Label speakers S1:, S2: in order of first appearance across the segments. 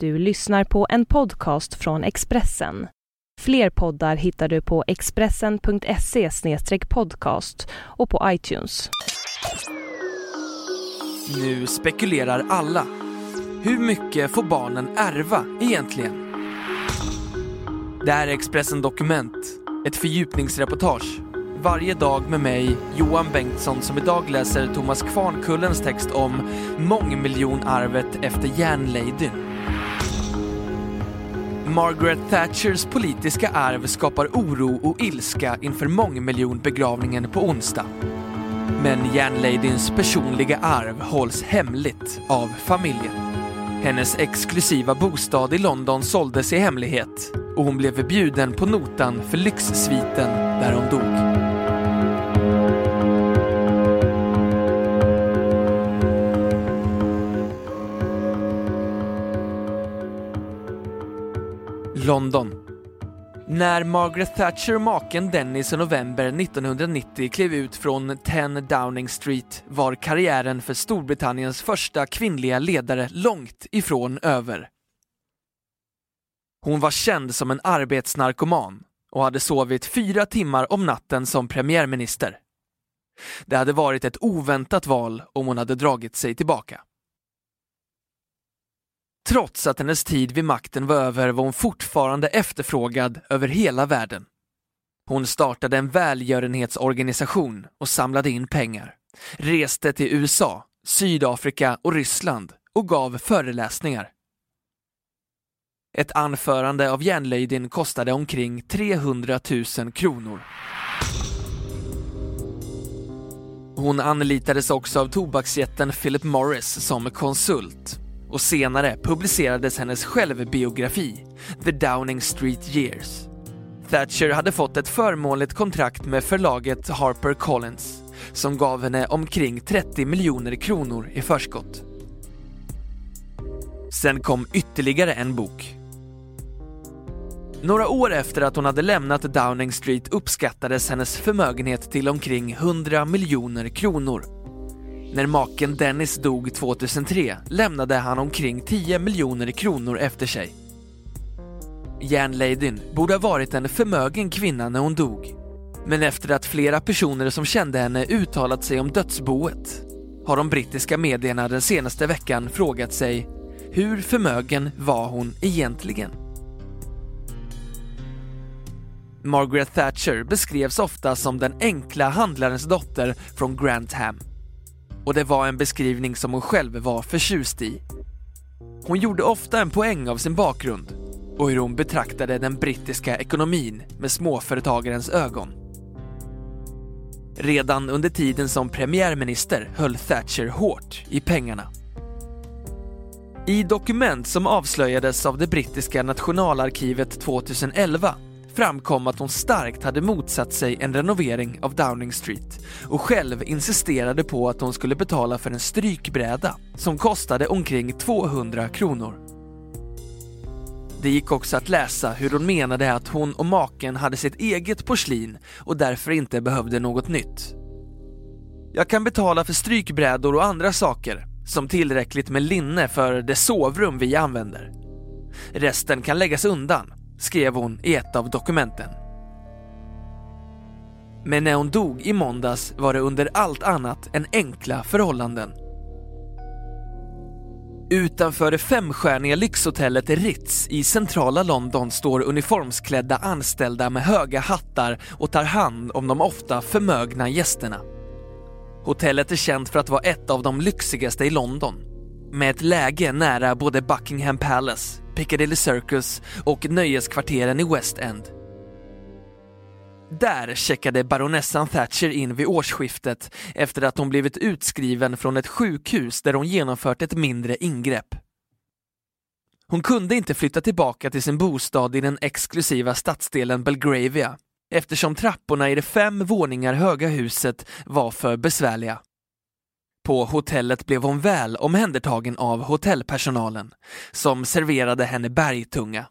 S1: Du lyssnar på en podcast från Expressen. Fler poddar hittar du på expressen.se podcast och på iTunes.
S2: Nu spekulerar alla. Hur mycket får barnen ärva egentligen? Det här är Expressen Dokument, ett fördjupningsreportage. Varje dag med mig, Johan Bengtsson, som idag läser Thomas Kvarnkullens text om mångmiljonarvet efter järnladyn. Margaret Thatchers politiska arv skapar oro och ilska inför mångmiljonbegravningen på onsdag. Men järnladyns personliga arv hålls hemligt av familjen. Hennes exklusiva bostad i London såldes i hemlighet och hon blev bjuden på notan för lyxsviten där hon dog. London. När Margaret Thatcher och maken Dennis i november 1990 klev ut från 10 Downing Street var karriären för Storbritanniens första kvinnliga ledare långt ifrån över. Hon var känd som en arbetsnarkoman och hade sovit fyra timmar om natten som premiärminister. Det hade varit ett oväntat val om hon hade dragit sig tillbaka. Trots att hennes tid vid makten var över var hon fortfarande efterfrågad över hela världen. Hon startade en välgörenhetsorganisation och samlade in pengar, reste till USA, Sydafrika och Ryssland och gav föreläsningar. Ett anförande av järnlöjden kostade omkring 300 000 kronor. Hon anlitades också av tobaksjätten Philip Morris som konsult och senare publicerades hennes självbiografi, The Downing Street Years. Thatcher hade fått ett förmånligt kontrakt med förlaget Harper Collins som gav henne omkring 30 miljoner kronor i förskott. Sen kom ytterligare en bok. Några år efter att hon hade lämnat Downing Street uppskattades hennes förmögenhet till omkring 100 miljoner kronor när maken Dennis dog 2003 lämnade han omkring 10 miljoner kronor efter sig. Järnladyn borde ha varit en förmögen kvinna när hon dog. Men efter att flera personer som kände henne uttalat sig om dödsboet har de brittiska medierna den senaste veckan frågat sig hur förmögen var hon egentligen? Margaret Thatcher beskrevs ofta som den enkla handlarens dotter från Grantham och det var en beskrivning som hon själv var förtjust i. Hon gjorde ofta en poäng av sin bakgrund och hur hon betraktade den brittiska ekonomin med småföretagarens ögon. Redan under tiden som premiärminister höll Thatcher hårt i pengarna. I dokument som avslöjades av det brittiska nationalarkivet 2011 framkom att hon starkt hade motsatt sig en renovering av Downing Street och själv insisterade på att hon skulle betala för en strykbräda som kostade omkring 200 kronor. Det gick också att läsa hur hon menade att hon och maken hade sitt eget porslin och därför inte behövde något nytt. Jag kan betala för strykbrädor och andra saker, som tillräckligt med linne för det sovrum vi använder. Resten kan läggas undan skrev hon i ett av dokumenten. Men när hon dog i måndags var det under allt annat än enkla förhållanden. Utanför det femstjärniga lyxhotellet Ritz i centrala London står uniformsklädda anställda med höga hattar och tar hand om de ofta förmögna gästerna. Hotellet är känt för att vara ett av de lyxigaste i London med ett läge nära både Buckingham Palace, Piccadilly Circus och nöjeskvarteren i West End. Där checkade baronessan Thatcher in vid årsskiftet efter att hon blivit utskriven från ett sjukhus där hon genomfört ett mindre ingrepp. Hon kunde inte flytta tillbaka till sin bostad i den exklusiva stadsdelen Belgravia eftersom trapporna i det fem våningar höga huset var för besvärliga. På hotellet blev hon väl omhändertagen av hotellpersonalen som serverade henne bergtunga.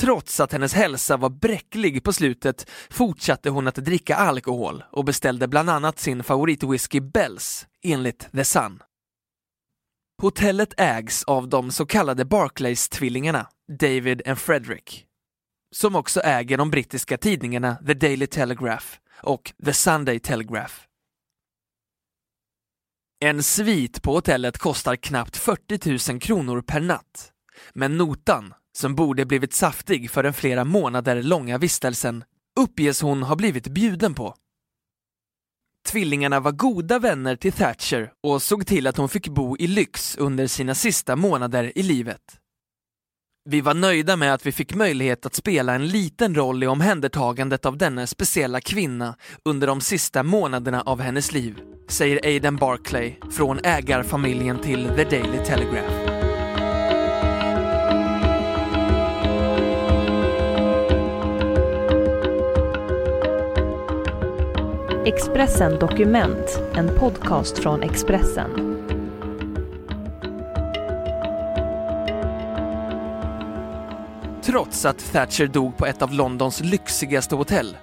S2: Trots att hennes hälsa var bräcklig på slutet fortsatte hon att dricka alkohol och beställde bland annat sin favoritwhisky Bells enligt The Sun. Hotellet ägs av de så kallade Barclays-tvillingarna, David och Frederick, som också äger de brittiska tidningarna The Daily Telegraph och The Sunday Telegraph. En svit på hotellet kostar knappt 40 000 kronor per natt, men notan, som borde blivit saftig för den flera månader långa vistelsen, uppges hon ha blivit bjuden på. Tvillingarna var goda vänner till Thatcher och såg till att hon fick bo i lyx under sina sista månader i livet. Vi var nöjda med att vi fick möjlighet att spela en liten roll i omhändertagandet av denna speciella kvinna under de sista månaderna av hennes liv, säger Aiden Barclay från ägarfamiljen till The Daily Telegraph.
S1: Expressen Dokument, en podcast från Expressen.
S2: Trots att Thatcher dog på ett av Londons lyxigaste hotell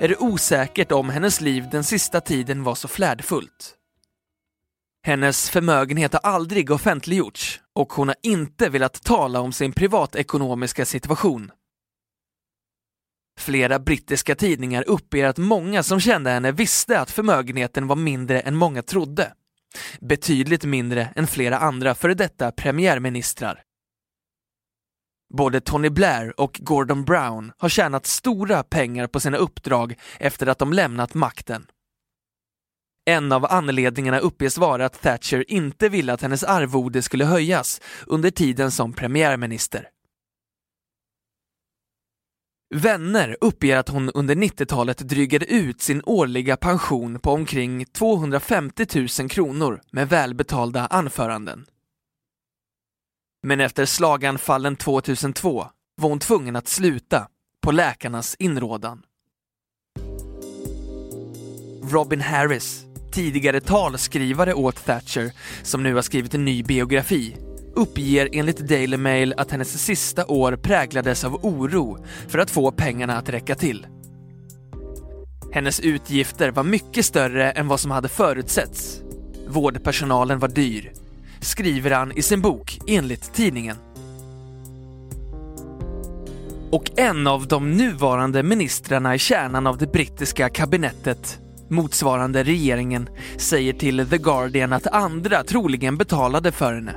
S2: är det osäkert om hennes liv den sista tiden var så flärdfullt. Hennes förmögenhet har aldrig offentliggjorts och hon har inte velat tala om sin privatekonomiska situation. Flera brittiska tidningar uppger att många som kände henne visste att förmögenheten var mindre än många trodde. Betydligt mindre än flera andra före detta premiärministrar. Både Tony Blair och Gordon Brown har tjänat stora pengar på sina uppdrag efter att de lämnat makten. En av anledningarna uppges vara att Thatcher inte ville att hennes arvode skulle höjas under tiden som premiärminister. Vänner uppger att hon under 90-talet drygade ut sin årliga pension på omkring 250 000 kronor med välbetalda anföranden. Men efter slaganfallen 2002 var hon tvungen att sluta på läkarnas inrådan. Robin Harris, tidigare talskrivare åt Thatcher, som nu har skrivit en ny biografi, uppger enligt Daily Mail att hennes sista år präglades av oro för att få pengarna att räcka till. Hennes utgifter var mycket större än vad som hade förutsetts. Vårdpersonalen var dyr, skriver han i sin bok enligt tidningen. Och en av de nuvarande ministrarna i kärnan av det brittiska kabinettet, motsvarande regeringen, säger till The Guardian att andra troligen betalade för henne.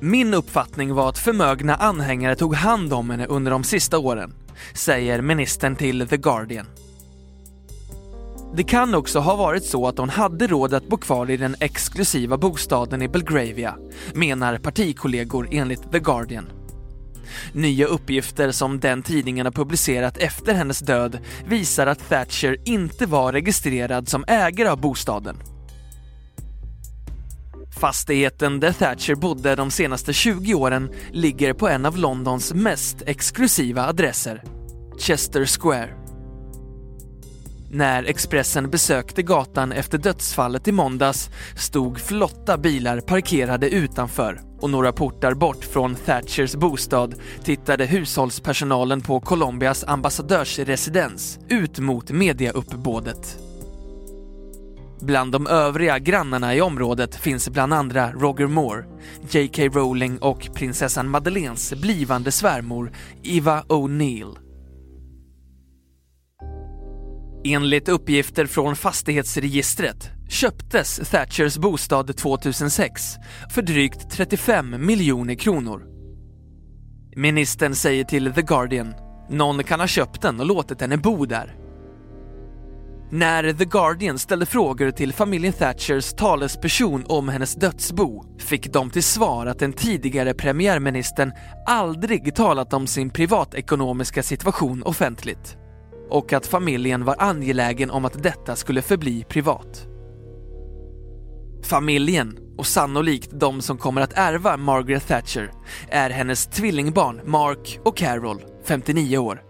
S2: Min uppfattning var att förmögna anhängare tog hand om henne under de sista åren, säger ministern till The Guardian. Det kan också ha varit så att hon hade råd att bo kvar i den exklusiva bostaden i Belgravia, menar partikollegor enligt The Guardian. Nya uppgifter som den tidningen har publicerat efter hennes död visar att Thatcher inte var registrerad som ägare av bostaden. Fastigheten där Thatcher bodde de senaste 20 åren ligger på en av Londons mest exklusiva adresser, Chester Square. När Expressen besökte gatan efter dödsfallet i måndags stod flotta bilar parkerade utanför och några portar bort från Thatchers bostad tittade hushållspersonalen på Colombias ambassadörsresidens ut mot mediauppbådet. Bland de övriga grannarna i området finns bland andra Roger Moore, J.K. Rowling och prinsessan Madeleines blivande svärmor Eva O'Neill. Enligt uppgifter från fastighetsregistret köptes Thatchers bostad 2006 för drygt 35 miljoner kronor. Ministern säger till The Guardian, någon kan ha köpt den och låtit henne bo där. När The Guardian ställde frågor till familjen Thatchers talesperson om hennes dödsbo fick de till svar att den tidigare premiärministern aldrig talat om sin privatekonomiska situation offentligt och att familjen var angelägen om att detta skulle förbli privat. Familjen, och sannolikt de som kommer att ärva Margaret Thatcher, är hennes tvillingbarn Mark och Carol, 59 år.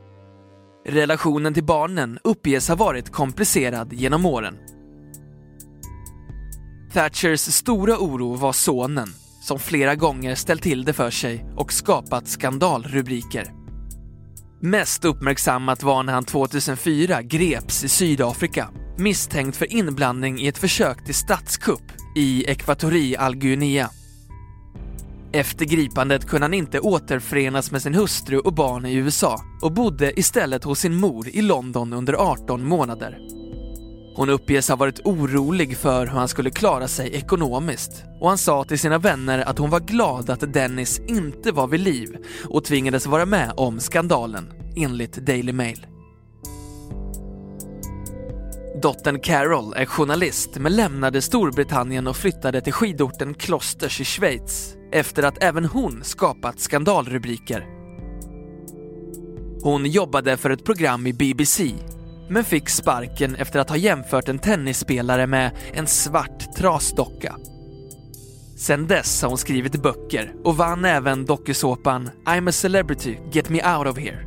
S2: Relationen till barnen uppges ha varit komplicerad genom åren. Thatchers stora oro var sonen, som flera gånger ställt till det för sig och skapat skandalrubriker. Mest uppmärksammat var när han 2004 greps i Sydafrika misstänkt för inblandning i ett försök till statskupp i Ekvatorialguinea. Efter gripandet kunde han inte återförenas med sin hustru och barn i USA och bodde istället hos sin mor i London under 18 månader. Hon uppges ha varit orolig för hur han skulle klara sig ekonomiskt och han sa till sina vänner att hon var glad att Dennis inte var vid liv och tvingades vara med om skandalen, enligt Daily Mail. Dottern Carol är journalist men lämnade Storbritannien och flyttade till skidorten Klosters i Schweiz efter att även hon skapat skandalrubriker. Hon jobbade för ett program i BBC men fick sparken efter att ha jämfört en tennisspelare med en svart trasdocka. Sen dess har hon skrivit böcker och vann även dokusåpan I'm a celebrity, get me out of here.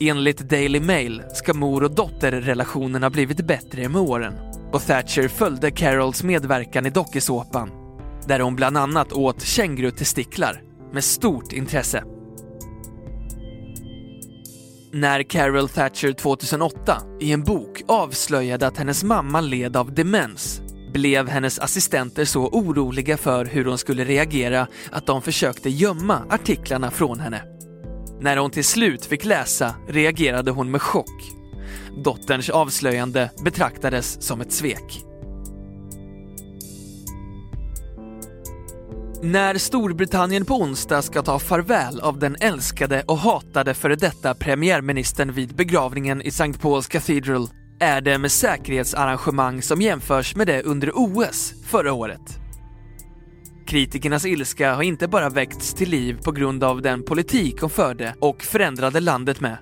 S2: Enligt Daily Mail ska mor och dotterrelationerna blivit bättre med åren och Thatcher följde Carols medverkan i dokusåpan där hon bland annat åt kängurutestiklar med stort intresse. När Carol Thatcher 2008 i en bok avslöjade att hennes mamma led av demens blev hennes assistenter så oroliga för hur hon skulle reagera att de försökte gömma artiklarna från henne. När hon till slut fick läsa reagerade hon med chock. Dotterns avslöjande betraktades som ett svek. När Storbritannien på onsdag ska ta farväl av den älskade och hatade före detta premiärministern vid begravningen i St. Paul's Cathedral är det med säkerhetsarrangemang som jämförs med det under OS förra året. Kritikernas ilska har inte bara väckts till liv på grund av den politik hon förde och förändrade landet med.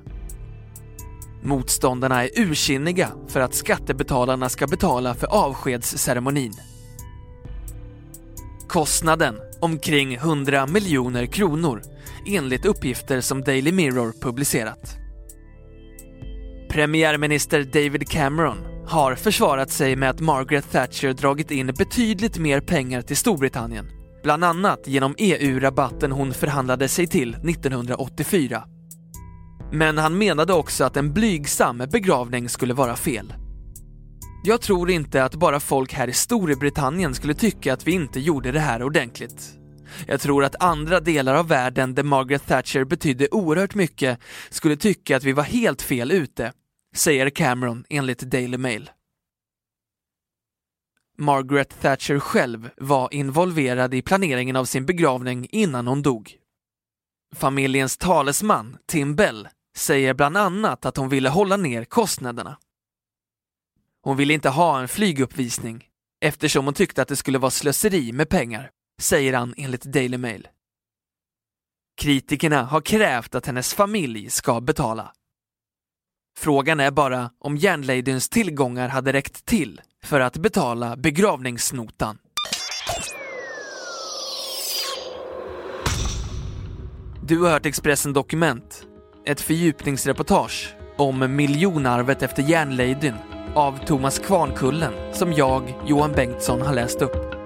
S2: Motståndarna är ursinniga för att skattebetalarna ska betala för avskedsceremonin. Kostnaden omkring 100 miljoner kronor enligt uppgifter som Daily Mirror publicerat. Premiärminister David Cameron har försvarat sig med att Margaret Thatcher dragit in betydligt mer pengar till Storbritannien, bland annat genom EU-rabatten hon förhandlade sig till 1984. Men han menade också att en blygsam begravning skulle vara fel. Jag tror inte att bara folk här i Storbritannien skulle tycka att vi inte gjorde det här ordentligt. Jag tror att andra delar av världen där Margaret Thatcher betydde oerhört mycket skulle tycka att vi var helt fel ute, säger Cameron enligt Daily Mail. Margaret Thatcher själv var involverad i planeringen av sin begravning innan hon dog. Familjens talesman, Tim Bell, säger bland annat att hon ville hålla ner kostnaderna. Hon ville inte ha en flyguppvisning eftersom hon tyckte att det skulle vara slöseri med pengar, säger han enligt Daily Mail. Kritikerna har krävt att hennes familj ska betala. Frågan är bara om järnladyns tillgångar hade räckt till för att betala begravningsnotan. Du har hört Expressen Dokument, ett fördjupningsreportage om miljonarvet efter järnladyn av Thomas Kvarnkullen som jag, Johan Bengtsson, har läst upp.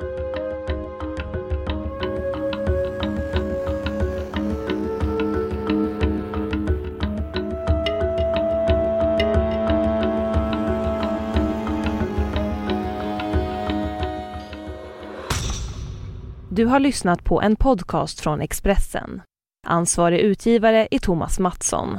S1: Du har lyssnat på en podcast från Expressen. Ansvarig utgivare är Thomas Mattsson.